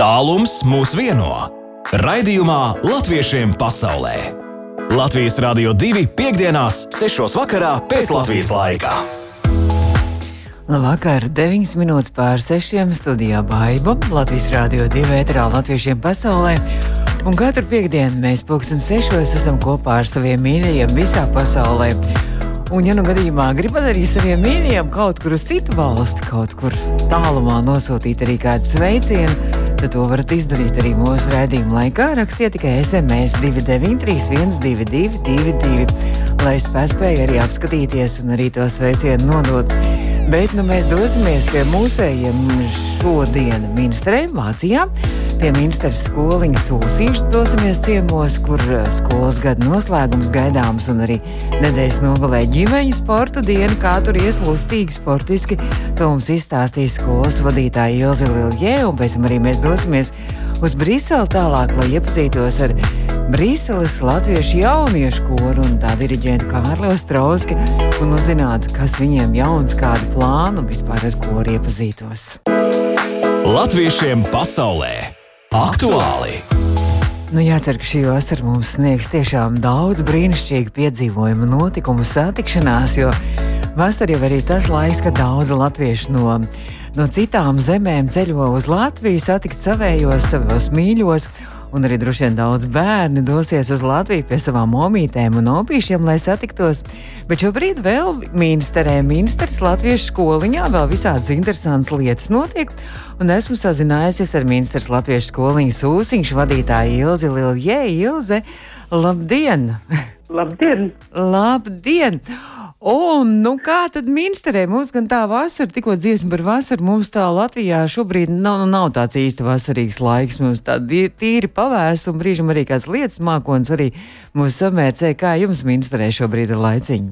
Tālums mūs vieno. Raidījumā Latviešiem pasaulē. Latvijas Rādio 2.5.6. vakarā pēc Latvijas laika. Labvakar, 9 minūtes pār 6. studijā Baiba, Latvijas Rādio 2. ēterā Latviešiem pasaulē. Un katru piekdienu mēs pulksten 6. esam kopā ar saviem mīļajiem visā pasaulē. Un, ja nu gadījumā gribat arī saviem mīļajiem kaut kur uz citu valsti, kaut kur tālumā nosūtīt arī kādu sveicienu, tad to varat izdarīt arī mūsu rādījuma laikā. Rakstiet tikai SMS 293, 1222, lai es spēju arī apskatīties un arī to sveicienu nodot. Bet nu, mēs dosimies pie mūsējiem šodien ministrē Vācijā. Pie ministrs skoliņas Ūsīšas dosimies ciemos, kur eh, skolas gada noslēgums gaidāms un arī nedēļas nogalē ģimeņu sporta diena, kā tur ies lustīgi sportiski. To mums izstāstīs skolas vadītāja Ilze Liljē, un pēc tam arī mēs dosimies uz Briseli tālāk, lai iepazītos ar Brīseles Latviešu jauniešu koru un tā diriģentu Kārli Ostrauski un uzzinātu, kas viņiem jauns, kādu plānu vispār ar koru iepazītos. Latviešiem pasaulē aktuāli! Nu, jācer, ka šī vasara mums sniegs tiešām daudz brīnišķīgu piedzīvojumu, notikumu, satikšanās, jo vasarā jau ir tas laiks, kad daudzi latvieši no, no citām zemēm ceļo uz Latviju, satikt savējos, savos mīļos un arī droši vien daudz bērni dosies uz Latviju pie savām omītēm un opīšiem, lai satiktos. Bet šobrīd vēl ministrē, ministrs Latviešu skoliņā vēl visādas interesantas lietas notiek. Un esmu sazinājusies ar ministrs Latviešu skoliņas ūsiņš vadītāju Ilzi Liljē. Ilze, labdien! Labdien! Labdien! Un, nu, kā tad ministrē mums gan tā vasara, tikko dziesma par vasaru, mums tā Latvijā šobrīd nav, nu, nav tāds īsti vasarīgs laiks. Mums tā tīri pavēs un brīžam arī kāds lietas mākons arī mūsu samērcē. Kā jums ministrē šobrīd ir laiciņi?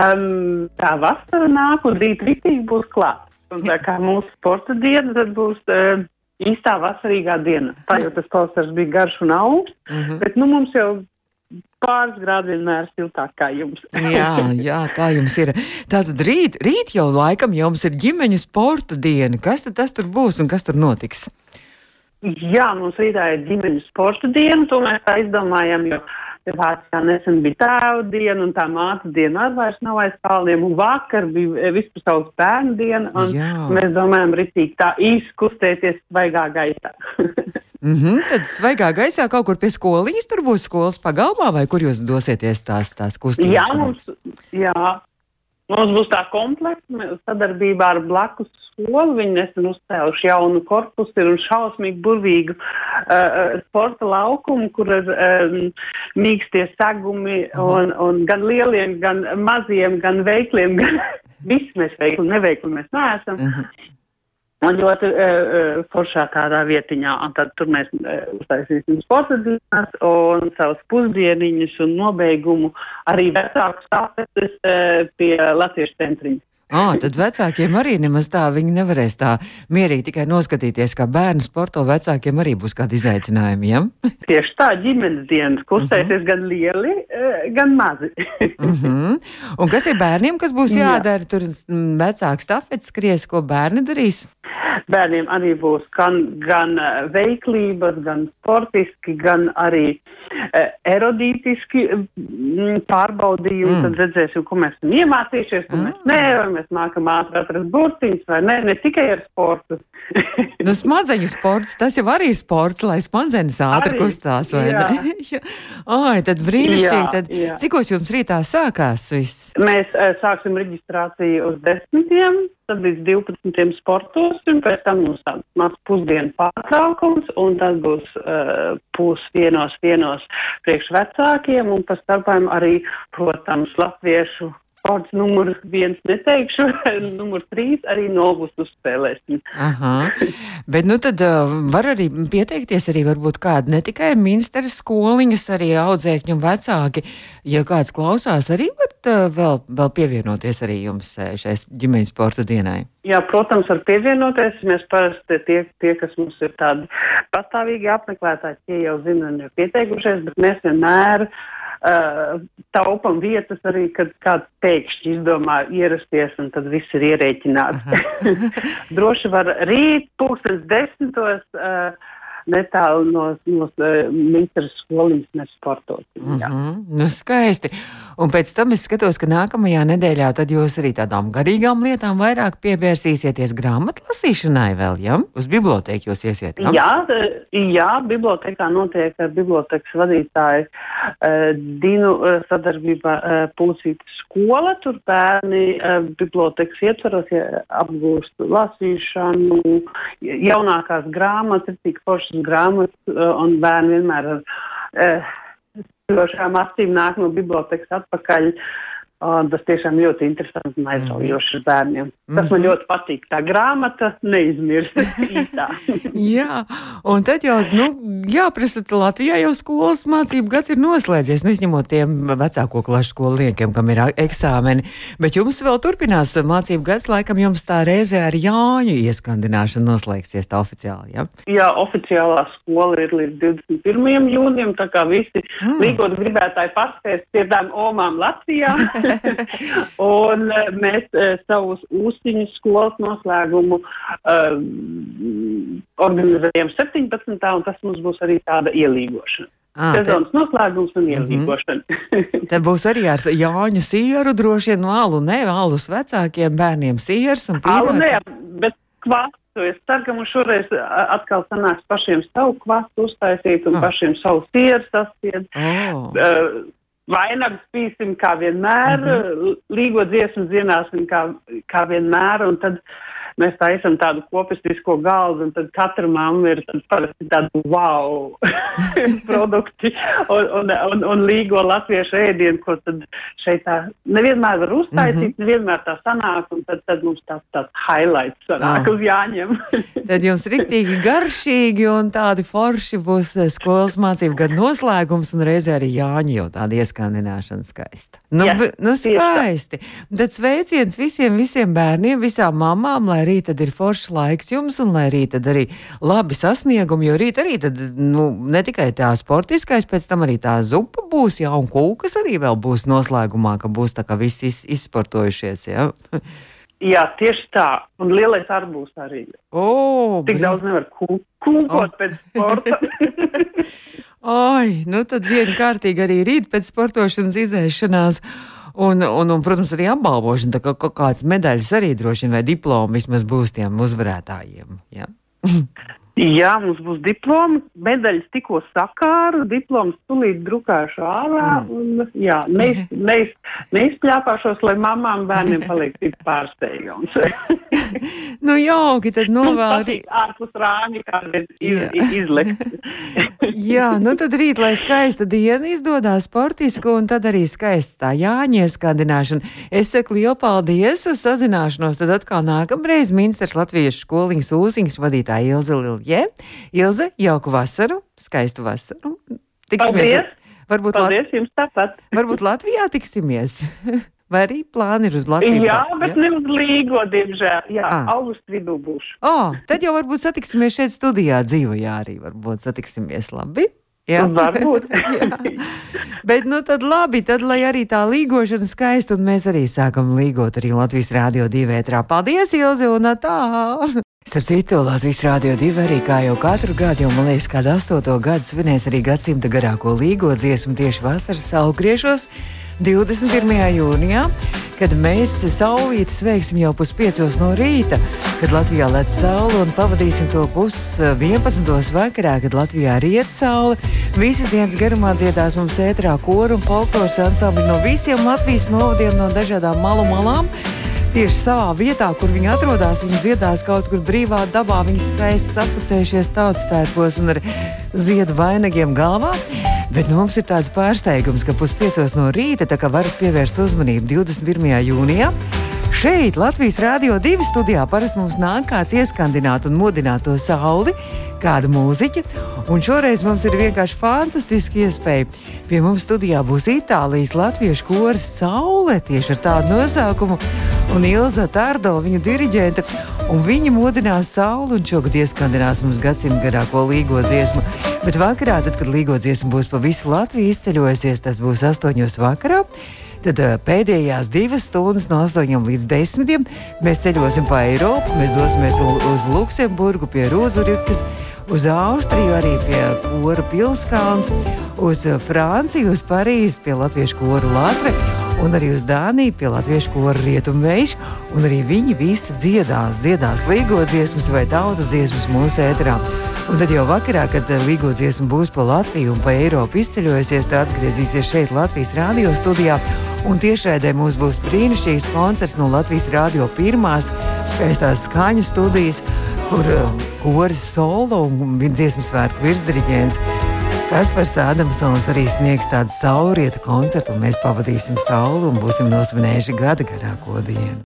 Um, tā vasara nāk un rīt rītīgi būs klāt. Un tā kā mūsu sporta diena, tad būs uh, īstā vasarīgā diena. Tā jau tas pavasars bija garš un augsts, uh -huh. bet nu mums jau pāris grādi vienmēr siltāk kā jums. jā, jā, tā jums ir. Tātad rīt, rīt jau laikam jums ir ģimeņu sporta diena. Kas tad tas tur būs un kas tur notiks? Jā, mums rītā ir ģimeņu sporta diena, to mēs tā izdomājam, jo Vācijā nesen bija tēva diena, un tā māte diena arī vairs nav aiz kalniem, un vakar bija vispasaules bērnu diena, un Jā. mēs domājam ritīgi tā izkustēties svaigā gaisā. Mm -hmm, tad svaigā gaisā kaut kur pie skoliņas tur būs skolas pagalmā, vai kur jūs dosieties tās, tās kustības? Jā, mums, jā, mums būs tā komplekta sadarbībā ar blakus skolu. Viņi nesen uzcēluši jaunu korpusu ir un šausmīgi burvīgu uh, sporta laukumu, kur ir um, mīkstie sagumi un, un gan lieliem, gan maziem, gan veikliem, gan viss mēs veikli, neveikli mēs neesam. Mm -hmm. Un ļoti uh, foršā tādā vietiņā, un tad tur mēs uh, uztaisīsim sporta dienas un savus pusdieniņus un nobeigumu arī vecāku stāstus uh, pie Latviešu centriņa. Ah, tad vecākiem arī nemaz tā, viņi nevarēs tā mierīgi tikai noskatīties, kā bērnu sporto vecākiem arī būs kādi izaicinājumi, ja? Tieši tā, ģimenes dienas kustēties uh -huh. gan lieli, gan mazi. uh -huh. Un kas ir bērniem, kas būs jādara? Tur vecāks stafets skries, ko bērni darīs? Bērniem arī būs gan, gan eh, veiklības, gan sportiski, gan arī uh, erodītiski pārbaudījumi. Mm. Tad redzēsim, ko mēs iemācījušies, ko mm. mēs vai mēs mākam ātri atrast burtiņus, vai nē, ne tikai ar sportu. nu, smadzeņu sports, tas jau arī ir sports, lai smadzenes ātri arī, kustās, vai jā. ne? Ai, tad brīnišķīgi. Tad, jā. Cikos jums rītā sākās viss? Mēs uh, sāksim reģistrāciju uz desmitiem tad līdz 12. sportosim, pēc tam mums tāds maz pusdienu pārtraukums, un tad būs uh, pūs vienos vienos priekš vecākiem, un pa starpām arī, protams, latviešu Sports numurs viens neteikšu, numurs trīs arī novus uzspēlēsim. Aha. Bet nu tad uh, var arī pieteikties arī varbūt kādi ne tikai ministrs skoliņas, arī audzēkņi un vecāki. Ja kāds klausās, arī var uh, vēl, vēl pievienoties arī jums šais ģimeņas sporta dienai. Jā, protams, var pievienoties. Mēs parasti tie, tie kas mums ir tādi pastāvīgi apmeklētāji, tie jau zina un ir pieteikušies, bet mēs vienmēr uh, uh, taupam vietas arī, kad kāds pēkšņi izdomā ierasties un tad viss ir ierēķināts. Droši var rīt, pūkstens desmitos. Uh, netālu no, no Mītras skoliņas mēs sportosim. Mm -hmm, nu skaisti. Un pēc tam es skatos, ka nākamajā nedēļā tad jūs arī tādām garīgām lietām vairāk pievērsīsieties grāmatlasīšanai vēl, ja? Uz bibliotēku jūs iesiet, ja? Jā, jā, bibliotēkā notiek ar bibliotēkas vadītāju uh, Dinu uh, sadarbībā uh, Pulsīta skola. Tur bērni uh, bibliotēkas ietvaros ja, apgūst lasīšanu, jaunākās grāmatas, tik foršas grāmatas, uh, un bērni vienmēr ar uh, spīdošām acīm nāk no bibliotekas atpakaļ. Un tas tiešām ļoti interesanti un aizraujoši mm. bērniem. Tas mm -hmm. man mhm. ļoti patīk. Tā grāmata neizmirst īstā. jā, un tad jau, nu, jāprasa, Latvijā jau skolas mācību gads ir noslēdzies, nu, izņemot tiem vecāko klašu skolniekiem, kam ir eksāmeni. Bet jums vēl turpinās mācību gads, laikam jums tā reizē ar Jāņu ieskandināšanu noslēgsies tā oficiāli, jā? Jā, oficiālā skola ir līdz 21. jūnijam, tā kā visi mm. līgot gribētāji paspēst pie tām omām Latvijā. un eh, mēs uh, savus ūstiņu skolas noslēgumu uh, organizējam 17. un tas mums būs arī tāda ielīgošana. Ah, Sezonas te... noslēgums un mhm. ielīgošana. Mm -hmm. te būs arī ar Jāņu sieru, droši vien no alu, ne alus vecākiem bērniem siers un pīrāts. Alu ne, bet kvastu. Es ceru, ka mums šoreiz atkal sanāks pašiem savu kvastu uztaisīt un oh. pašiem savu sieru sastiet. Oh. Uh, vainagus pīsim kā vienmēr, uh mhm. -huh. līgo dziesmu dziedāsim kā, kā vienmēr, un tad mēs taisam tādu kopistisko galdu, un tad katra mamma ir parasti tādu wow produkti un, un, un, un līgo latviešu ēdienu, ko tad šeit tā nevienmēr var uztaisīt, mm -hmm. nevienmēr tā sanāk, un tad, tad mums tāds, tāds highlights sanāk oh. uz jāņem. tad jums riktīgi garšīgi un tādi forši būs eh, skolas mācību gadu noslēgums, un reizē arī Jāņa jau tāda ieskandināšana skaista. Nu, yes, nu skaisti. Tad sveiciens visiem, visiem bērniem, visām mamām, lai rīt tad ir foršs laiks jums, un lai rīt tad arī labi sasniegumi, jo rīt arī tad, nu, ne tikai tā sportiskais, pēc tam arī tā zupa būs, jā, un kūkas arī vēl būs noslēgumā, ka būs tā kā visi iz, izsportojušies, jā. Jā, tieši tā. Un lielais arbūs arī. Oh, Tik brīd. daudz nevar kūkot oh. pēc sporta. Oi, nu tad vienkārtīgi arī rīt pēc sportošanas izēšanās. Un, un, un, protams, arī apbalvošana, tā kā kaut kāds medaļas arī droši vien vai diplomi vismaz būs tiem uzvarētājiem. Ja? Jā, mums būs diploms, medaļas tikko sakāru, diploms tulīt drukāšu ārā, mm. un jā, neiz, neiz, neizpļāpāšos, lai mamām bērniem paliek tik pārsteigums. nu jauki, tad novēl arī. Ārpus rāņi kādi iz, izlikt. jā, nu tad rīt, lai skaista diena izdodās sportisku, un tad arī skaista tā Jāņies skandināšana. Es saku lielu paldies uz sazināšanos, tad atkal nākamreiz Minsters Latviešu skoliņas ūsiņas vadītāja Ilza Lilja. Ilģē. Ilze, jauku vasaru, skaistu vasaru. Tiksimies. Paldies! Varbūt, Paldies jums tāpat. Varbūt Latvijā tiksimies. Vai arī plāni ir uz Latviju? Jā, bet ja? ne uz Līgo, diemžēl. Jā, ah. augustu vidū būšu. Oh, tad jau varbūt satiksimies šeit studijā dzīvojā arī. Varbūt satiksimies labi. Jā, varbūt. Bet, nu, tad labi, tad lai arī tā līgošana skaista, un mēs arī sākam līgot arī Latvijas Rādio 2 ētrā. Paldies, Ilzi, un tā! Starp citu, Latvijas Rādio 2 arī kā jau katru gadu, jau man liekas, kādu astoto gadu svinēs arī gadsimta garāko līgo dziesmu tieši vasaras saulgriešos 21. jūnijā, kad mēs saulīti sveiksim jau puspiecos no rīta, kad Latvijā lec saule un pavadīsim to pus 11. vakarā, kad Latvijā riet saule. Visas dienas garumā dziedās mums ētrā koru un folkloras ansambļi no visiem Latvijas novadiem, no dažādām malu malām tieši savā vietā, kur viņi atrodas. Viņi dziedās kaut kur brīvā dabā, viņi skaisti sapucējušies tautas tērpos un ar ziedu vainagiem galvā. Bet nu, mums ir tāds pārsteigums, ka puspiecos no rīta varat pievērst uzmanību 21. jūnijā. Šeit, Latvijas Rādio 2 studijā, parasti mums nāk kāds ieskandināt un modināt to sauli, kāda mūziķa. Un šoreiz mums ir vienkārši fantastiski iespēja. Pie mums studijā būs Itālijas latviešu koris Saule tieši ar tādu nosaukumu un Ilza Tārdo, viņu diriģente. Un viņi modinās sauli un šogad ieskandinās mums gadsimta garāko līgo dziesmu. Bet vakarā, tad, kad Līgo dziesma būs pa visu Latviju izceļojusies, tas būs 8. vakarā. Tad pēdējās divas stundas, no 8 līdz 10, mēs ceļosim pa Eiropu. Mēs dosimies uz Luksemburgu, pie Rūdzurikas, uz Austriju, arī pie Kora pilskalns, uz Franciju, uz Parīzi, pie Latviešu koru Latviju un arī uz Dāniju pie latviešu kora rietumveiš, un arī viņi visi dziedās, dziedās līgo dziesmas vai tautas dziesmas mūsu ēterā. Un tad jau vakarā, kad līgo dziesma būs pa Latviju un pa Eiropu izceļojusies, tad atgriezīsies šeit Latvijas radio studijā. Un tiešraidē mums būs brīnišķīgs koncerts no Latvijas Rādio pirmās skaistās skaņu studijas, kur uh, koris solo un dziesmu svētku virsdiriģents Kaspars Ādamsons arī sniegs tādu saulrieta koncertu, un mēs pavadīsim sauli un būsim nosvinējuši gada garāko dienu.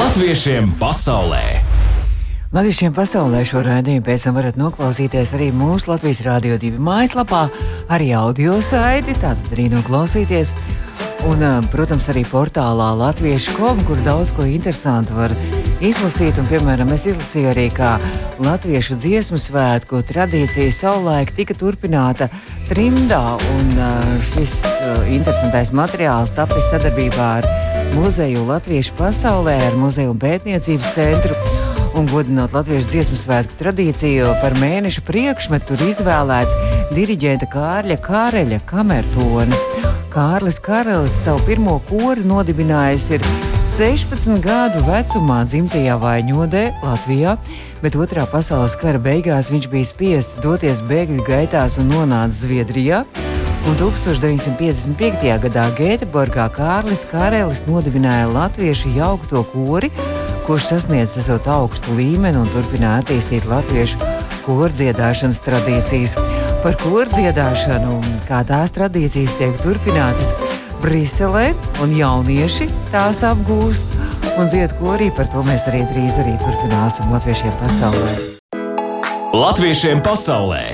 Latviešiem pasaulē! Latviešiem pasaulē šo raidījumu pēc tam varat noklausīties arī mūsu Latvijas Rādio 2 mājaslapā, arī audio saiti, tātad arī noklausīties. Un, protams, arī portālā Latviešu kom, kur daudz ko interesantu var izlasīt. Un, piemēram, es izlasīju arī, kā latviešu dziesmu svētku tradīcija savulaik tika turpināta trimdā. Un šis interesantais materiāls tapis sadarbībā ar Muzeju Latviešu pasaulē, ar Muzeju pētniecības centru. Un godinot latviešu dziesmu svētku tradīciju, par mēneša priekšmetu ir izvēlēts diriģenta Kārļa Kāreļa kamertonis. Kārlis Karalis savu pirmo kori nodibinājis ir 16 gadu vecumā dzimtajā Vaņodē, Latvijā, bet otrā pasaules kara beigās viņš bija spiests doties bēgļu gaitās un nonāca Zviedrijā. Un 1955. gadā Gēteborgā Kārlis Kārelis nodibināja latviešu jaukto kori, kurš sasniedz esot augstu līmeni un turpināja attīstīt latviešu kordziedāšanas tradīcijas par kordziedāšanu, kā tās tradīcijas tiek turpinātas Briselē, un jaunieši tās apgūst un dzied korī. Par to mēs arī drīz arī turpināsim Latviešiem pasaulē. Latviešiem pasaulē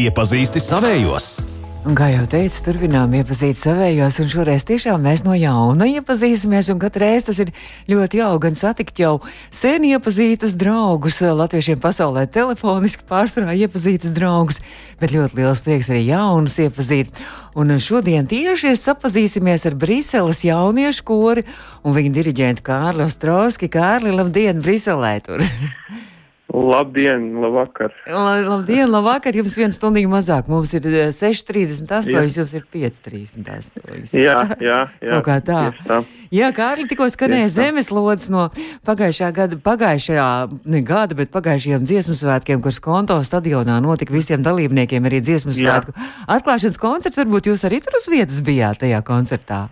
iepazīsti savējos! Un, kā jau teicu, turpinām iepazīt savējos, un šoreiz tiešām mēs no jauna iepazīsimies. Katru reizi tas ir ļoti jauki gan satikt jau sen iepazītus draugus, latviešiem pasaulē telefoniski pārsvarā iepazītus draugus, bet ļoti liels prieks arī jaunus iepazīt. Un šodien tieši sapazīsimies ar Briseles jauniešu kori un viņa diriģentu Kārli Ostrovski. Kārli, labdien, Briselē! Labdien, labvakar. La, labdien, labvakar. Jums viena stunda mazāk. Mums ir 6,38, eh, jums ir 5,38. Jā, jā, jā. Kaut kā tā. tā. Jā, Kārli, tikko skanēja zemeslodes no pagājušā gada, pagājušajā, ne gada, bet pagājušajiem dziesmu svētkiem, kur Skonto stadionā notika visiem dalībniekiem arī dziesmu svētku. Atklāšanas koncerts, varbūt jūs arī tur uz vietas bijāt tajā koncertā.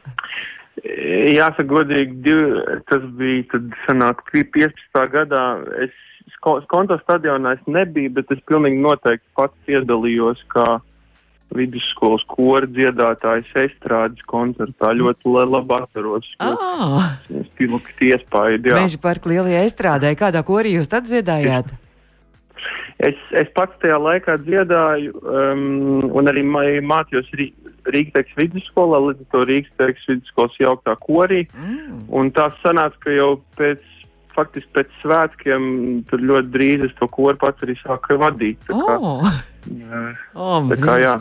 Jāsaka, godīgi, div, tas bija tad sanāk 15. gadā. Es konta stadionā es nebiju, bet es pilnīgi noteikti pats piedalījos kā vidusskolas kora dziedātājs estrādes koncertā. Ļoti labi atceros. Ah! Spilgti iespēja. Meža parka lielajā estrādē. Kādā korī jūs tad dziedājāt? Es, es pats tajā laikā dziedāju um, un arī mācījos Rīgas vidusskolā, līdz ar to Rīgas vidusskolas jauktā korī. Mm. Un tā sanāca, ka jau pēc faktiski pēc svētkiem ļoti drīz es to koru pats arī sāku vadīt. Tā kā, oh. jā, oh, tā kā jā.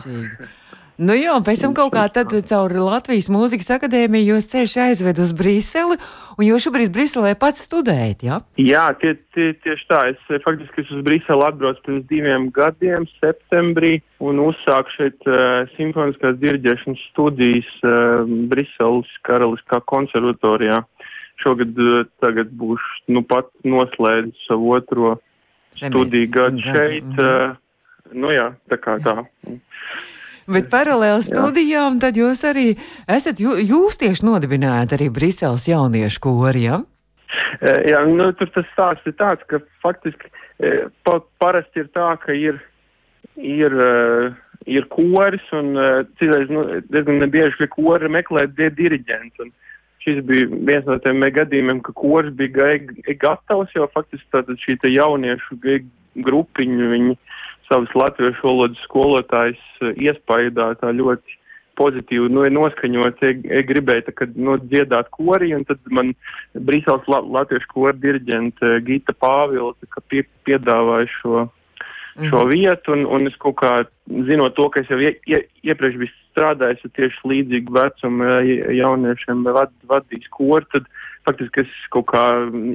Nu jā, pēc tam kaut kā tad caur Latvijas mūzikas akadēmiju jūs ceļš aizved uz Briseli, un jūs šobrīd Briselē pats studējat, jā? Jā, tie, tie, tieši tā. Es faktiski es uz Briseli atbraucu pirms diviem gadiem, septembrī, un uzsāku šeit uh, simfoniskās diriģēšanas studijas uh, Briseles Karaliskā konservatorijā šogad tagad būšu nu pat noslēdzis savu otro Semēt, studiju gadu šeit. Mm -hmm. Nu jā, tā kā tā. Bet paralēli studijām, tad jūs arī esat, jū, jūs tieši nodibinājāt arī Briseles jauniešu kori, ja? Jā, nu, tur tas stāsts ir tāds, ka faktiski pa, parasti ir tā, ka ir, ir, ir koris un citreiz nu, diezgan nebieži pie kora meklē diriģents. Un, šis bija viens no tiem gadījumiem, ka kurs bija gatavs, jo faktiski tātad šī te jauniešu grupiņu, viņi savas latviešu valodas skolotājs eh, iespaidā tā ļoti pozitīvi nu, noskaņot, ja gribēja tā, kad, nu, dziedāt korī, un tad man Brīseles la, latviešu kora diriģente Gita Pāvila pie, piedāvāja šo šo vietu, un, un es kaut kā zinot to, ka es jau ie, ie, iepriekš biju strādājis ar tieši līdzīgu vecumu jauniešiem vad, vadījis koru, tad faktiski es kaut kā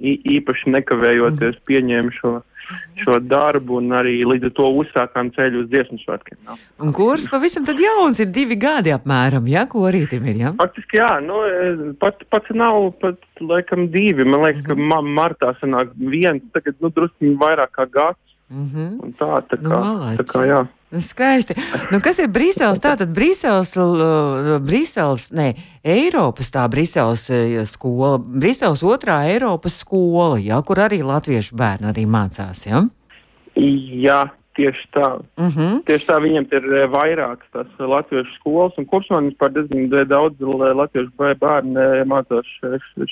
īpaši nekavējoties pieņēmu šo, šo darbu un arī līdz ar to uzsākām ceļu uz dziesmu svētkiem. jā. Un kurs pavisam tad jauns ir divi gadi apmēram, ja, ko rītim ir, ja? Faktiski, jā, nu, eh, pat, pats nav pat, laikam, divi. Man liekas, ka man martā sanāk viens, tagad, nu, drusku vairāk kā gads. Mhm. Un tā, tā Nu, kā, malači. tā kā, jā. Skaisti. Nu, kas ir Brīseles? Tātad Brīseles, uh, Brīseles, ne, Eiropas tā Brīseles uh, skola, Brīseles otrā Eiropas skola, ja, kur arī latviešu bērni arī mācās, ja? Jā, tieši tā. Uh -huh. Tieši tā viņiem ir eh, vairākas tās latviešu skolas, un kopumā vispār diezgan eh, daudz latviešu bē- bērni mācās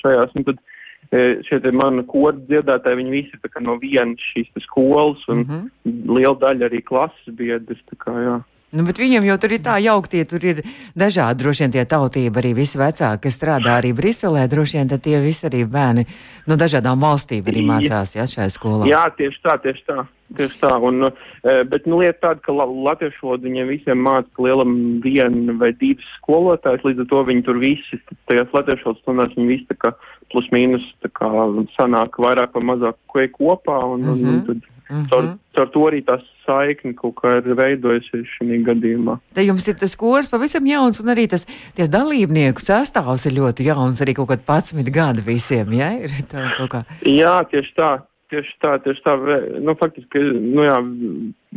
šajās. Un tad eh, šie te mani kodu dziedātāji, viņi visi kā no vienas šīs skolas, un Uh -huh. liela daļa arī klases biedrs. kā, jā. Nu, bet viņiem jau tur ir tā jauktie, tur ir dažādi droši vien tie tautība, arī visi vecāki, kas strādā arī Briselē, droši vien tie visi arī bērni no dažādām valstīm arī mācās, ja, šajā skolā. Jā, tieši tā, tieši tā. Tieši tā. Un, eh, bet nu, lieta tāda, ka la, latviešu valodu viņiem visiem māca lielam viena vai divas skolotājas, līdz ar to viņi tur visi, tajās latviešu valodas stundās viņi visi tā kā plus mīnus tā kā sanāk vairāk vai mazāk ko- kopā, un, un, un tad caur, caur to arī tā saikni kaut kā ir veidojusies šī gadījumā. Te jums ir tas kurs pavisam jauns, un arī tas ties dalībnieku sastāvs ir ļoti jauns, arī kaut kāds 11 gadi visiem, ja? Ir tā kaut kā. Jā, tieši tā. Tieši tā, tieši tā. Nu, faktiski, nu jā,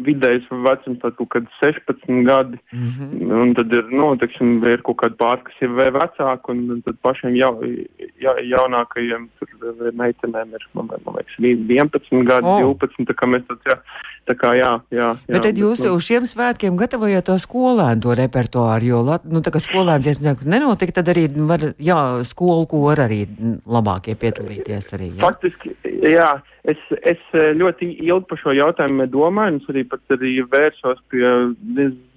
vidējais vecums tad kaut kad 16 gadi. Mm -hmm. Un tad ir, nu, teiksim, ir kaut kāda pāris, kas ir vēl vecāki, un, tad pašiem jau, ja, jaunākajiem tur meitenēm ir, man, man liekas, vi- 11 gadi, oh. 12, tā kā mēs tad, jā, tā kā jā, jā. jā Bet tad jūs nu, uz šiem svētkiem gatavojat to skolēnu to repertuāru, jo, nu, tā kā skolēns nenotika, tad arī var, jā, skolu kora arī mm, labākie piedalīties arī. Jā. Faktiski, jā, es, es eh, ļoti ilgi par šo jautājumu domāju, un es arī pat arī vērsos pie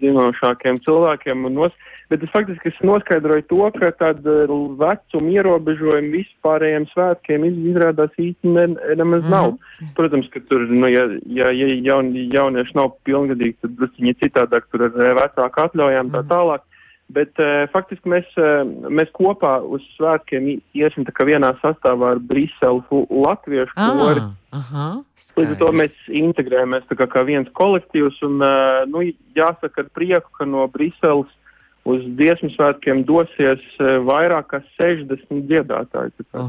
zinošākiem cilvēkiem, un nos, bet es faktiski es noskaidroju to, ka tāda vecuma ierobežojuma vispārējiem svētkiem iz- izrādās īsti ne, nemaz nav. Protams, ka tur, nu, ja, ja, ja jaun, jaunieši nav pilngadīgi, tad drusciņi citādāk tur ar vecāku atļaujām tā tālāk. Bet uh, faktiski mēs, uh, mēs kopā uz svētkiem iesim vienā sastāvā ar Briselu latviešu kori. Ah, Līdz ar to mēs integrējamies kā, kā viens kolektīvs un, uh, nu, jāsaka ar prieku, ka no Briseles uz dziesmu svētkiem dosies uh, vairāk kā 60 dziedātāji. Tā kā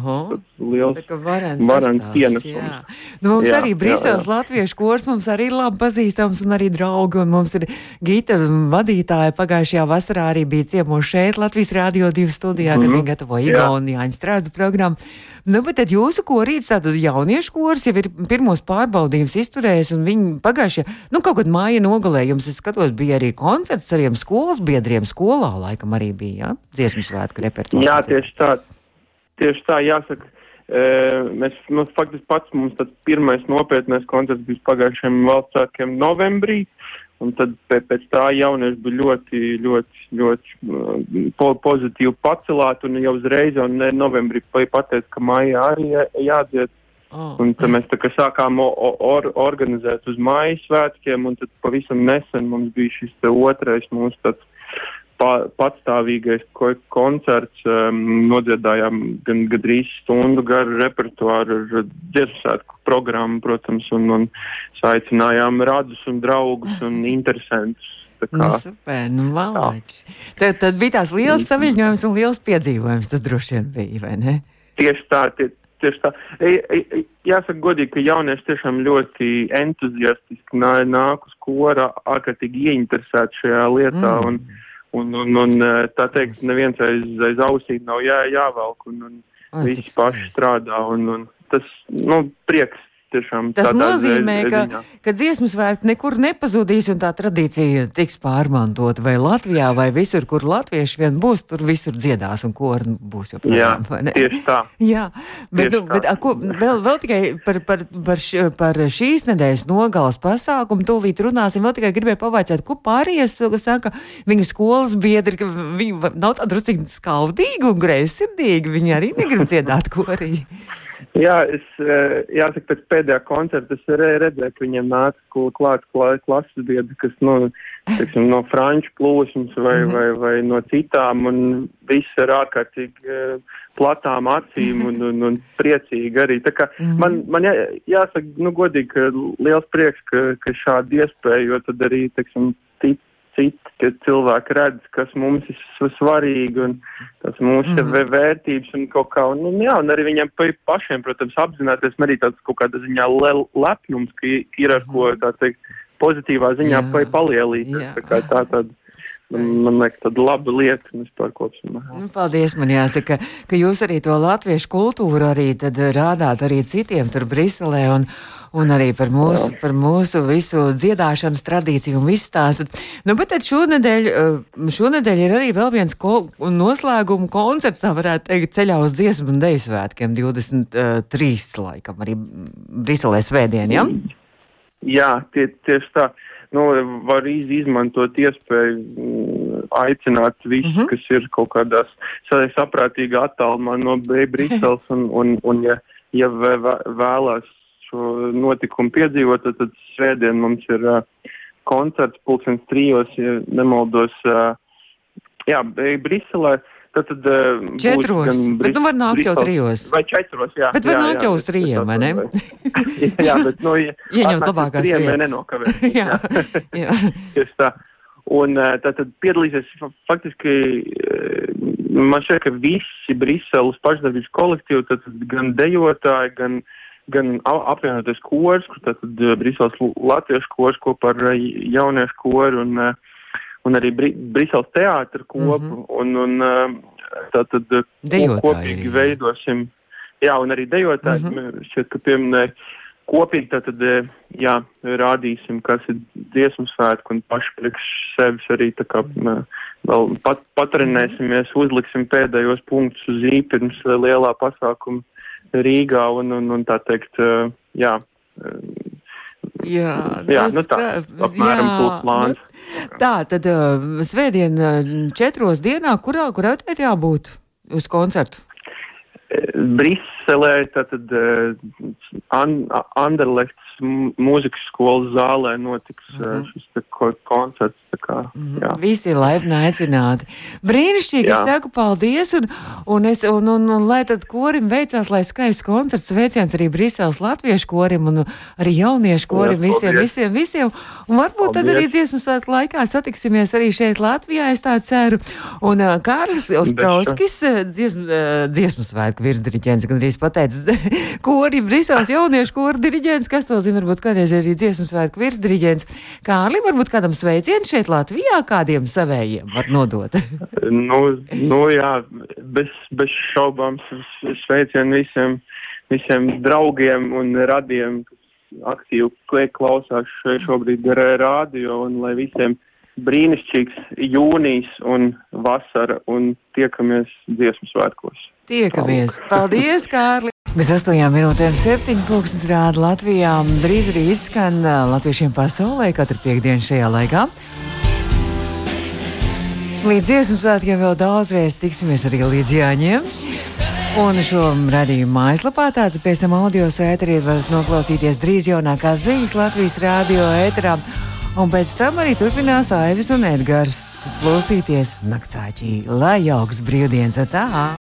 liels. Tā kā varens varens sastāvs, pienesums. jā. Nu, mums Jā, arī Briseles latviešu kurs mums arī ir labi pazīstams un arī draugi. Un mums ir Gita vadītāja pagājušajā vasarā arī bija ciemos šeit Latvijas Rādio 2 studijā, kad Mhm. viņi gatavoja Jā. Igaunijāņu strāstu programmu. Nu, bet tad jūsu korīts, tātad jauniešu kurs jau ir pirmos pārbaudījumus izturējis un viņi pagājušajā, nu, kaut kad māja nogalē jums, es skatos, bija arī koncerts saviem skolas biedriem skolā, laikam arī bija, jā, dziesmu svētku repertuārs. Jā, tieši tā. Tieši tā jāsaka. E, mēs, nu, faktiski pats mums tāds pirmais nopietnais koncerts bija pagājušajiem valsts svētkiem novembrī. Un tad pēc, tā jaunieši bija ļoti, ļoti, ļoti uh, po, pozitīvi pacelāti un jau uzreiz jau ne, novembrī pa- pateica, ka mājā arī jā- jādzied. Oh. Un tad mēs tā kā sākām or, organizēt uz māju svētkiem, un tad pavisam nesen mums bija šis otrais mūsu tāds patstāvīgais ko, koncerts. Um, nodziedājām gan gadrīz stundu garu repertuāru ar dziesmu programmu, protams, un, un saicinājām radus un draugus un interesantus. Nu, super, nu. Tad, tad bija tās liels saviņojums un liels piedzīvojums. Tas droši vien bija, vai ne? Tieši tā, tie, tieši tā. E, e, jāsaka godīgi, ka jaunieši tiešām ļoti entuziastiski nā, nāk uz kora, ārkārtīgi ieinteresēti šajā lietā. Mm. Un, un, un, un e, tā teikt, neviens aiz, aiz ausīm nav jā, jāvelk, un, un cik visi paši strādā. Un, un tas, nu, prieks tiešām. Tas nozīmē, ziņā. ka, ka dziesmu svētki nekur nepazudīs un tā tradīcija tiks pārmantota. Vai Latvijā, vai visur, kur latvieši vien būs, tur visur dziedās un kur būs Jā, joprojām. ne? tieši tā. Jā, bet, Tieši nu, tā. bet a, ko, vēl, vēl tikai par, par, par, š, par šīs nedēļas nogalas pasākumu. Tūlīt runāsim. Vēl tikai gribēju pavaicāt, ko pārējais saka. Viņa skolas biedri, ka viņi nav tādi drusku skaudīgi un greizsirdīgi. Viņi arī negrib dziedāt korī. Jā, es jāsaka, pēc pēdējā koncerta es redzēju, ka viņiem nāca klāt klases biedri, kas nu, teiksim, no franču plūsmas vai, mm -hmm. vai, vai no citām, un viss ir ārkārtīgi platām acīm un, un, un priecīgi arī. Tā kā mm -hmm. man, man jā, jāsaka, nu, godīgi, ka liels prieks, ka, ka šādi iespēja, jo tad arī, teiksim, tic, citi, ka cilvēki redz, kas mums ir svarīgi un tas mūsu mm -hmm. vērtības un kaut kā, un, un jā, un arī viņiem pašiem, protams, apzināties, arī tāds kaut kāda ziņā le, lepnums, ka ir ar ko, tā teikt, pozitīvā ziņā palielīt. Tā kā tā tāda Man, man liekas, tāda laba lieta vispār kopumā. Nu, paldies, man jāsaka, ka jūs arī to latviešu kultūru arī rādāt arī citiem tur Briselē un, un arī par mūsu, par mūsu visu dziedāšanas tradīciju un visu stāstu. Nu, bet tad šonedēļ, eh, šonedēļ ir arī vēl viens ko, noslēguma koncerts, tā varētu teikt, ceļā uz dziesmu un deju svētkiem 23 laikam arī Briselē svētdien, ja? Jā, tie, tieši tā nu, var izmantot iespēju mm, aicināt visus, mm -hmm. kas ir kaut kādās saprātīgā attālumā no Briseles, un, un, un ja, ja vēlās šo notikumu piedzīvot, tad, tad svētdien mums ir uh, koncerts pulkstens trijos, ja nemaldos, uh, jā, Briselē. Uh, Tad, tad, uh, Četros. Bet nu var nākt jau trijos. Vai četros, jā. Bet var jā, nākt jā, jau uz trījiem, vai ne? jā, bet, nu, ja, Ieņemt labākās vietas. Nenokavē. jā, jā. Tieši tā. Un tā tad piedalīsies faktiski, man šķiet, ka visi Briseles pašdarbības kolektīvi, tad gan dejotāji, gan, gan apvienoties kors, tātad Briseles latviešu kors kopā ar jauniešu koru un uh, un arī Bri Briseles teātra kopu, mm -hmm. un, un tātad uh, kopīgi veidosim, jā, un arī dejotāji, mm -hmm. šķiet, ka pieminēja, kopīgi tātad, jā, rādīsim, kas ir dziesmu svētku un paši priekš sevis arī tā kā uh, vēl pat, patrenēsimies, uzliksim pēdējos punktus uz ī pirms lielā pasākuma Rīgā un, un, un tā teikt, jā, Jā, jā nu tā, apmēram plāns. Nu, tā, tad uh, svētdien uh, četros dienā, kurā, kurā ir jābūt uz koncertu? Briselē, tātad uh, An Anderlechts mūzikas skolas zālē notiks mm -hmm. šis ko, koncerts. Kā, mm -hmm. Visi ir laipni aicināti. Brīnišķīgi, jā. es saku paldies, un, un, es, un, un, un lai tad korim veicās, lai skaists koncerts, sveiciens arī Briseles latviešu korim un arī jauniešu korim, jā, visiem, visiem, visiem. Un varbūt paldies. tad arī dziesmu svētku laikā satiksimies arī šeit Latvijā, es tā ceru. Un uh, Kārlis Ostrauskis, dziesmu, uh, dziesmu svētku virsdiriģents, gan arī pateicis, kori Briseles jauniešu kori diriģents, kas to zina varbūt kādreiz arī dziesmu svētku virsdiriģents. Kārlim, varbūt kādam sveicienu šeit Latvijā kādiem savējiem var nodot? nu, nu jā, bez, bez šaubām sveicienu visiem, visiem draugiem un radiem, kas aktīvi klausās šobrīd rādio un lai visiem brīnišķīgs jūnijas un vasara un tiekamies dziesmu svētkos. Tiekamies! Paldies, Kārli! Bez astoņām minūtēm septiņu pulksnes rāda Latvijā. Drīz arī izskan latviešiem pasaulē katru piekdienu šajā laikā. Līdz dziesmu svētkiem vēl daudzreiz tiksimies arī līdz Jāņiem. Un šo radījumu mājaslapā tātad pēc tam audio sēterī varat noklausīties drīz jaunākās ziņas Latvijas rādio ēterā. Un pēc tam arī turpinās Aivis un Edgars klausīties naktsāķī, lai jauks brīvdienas tā.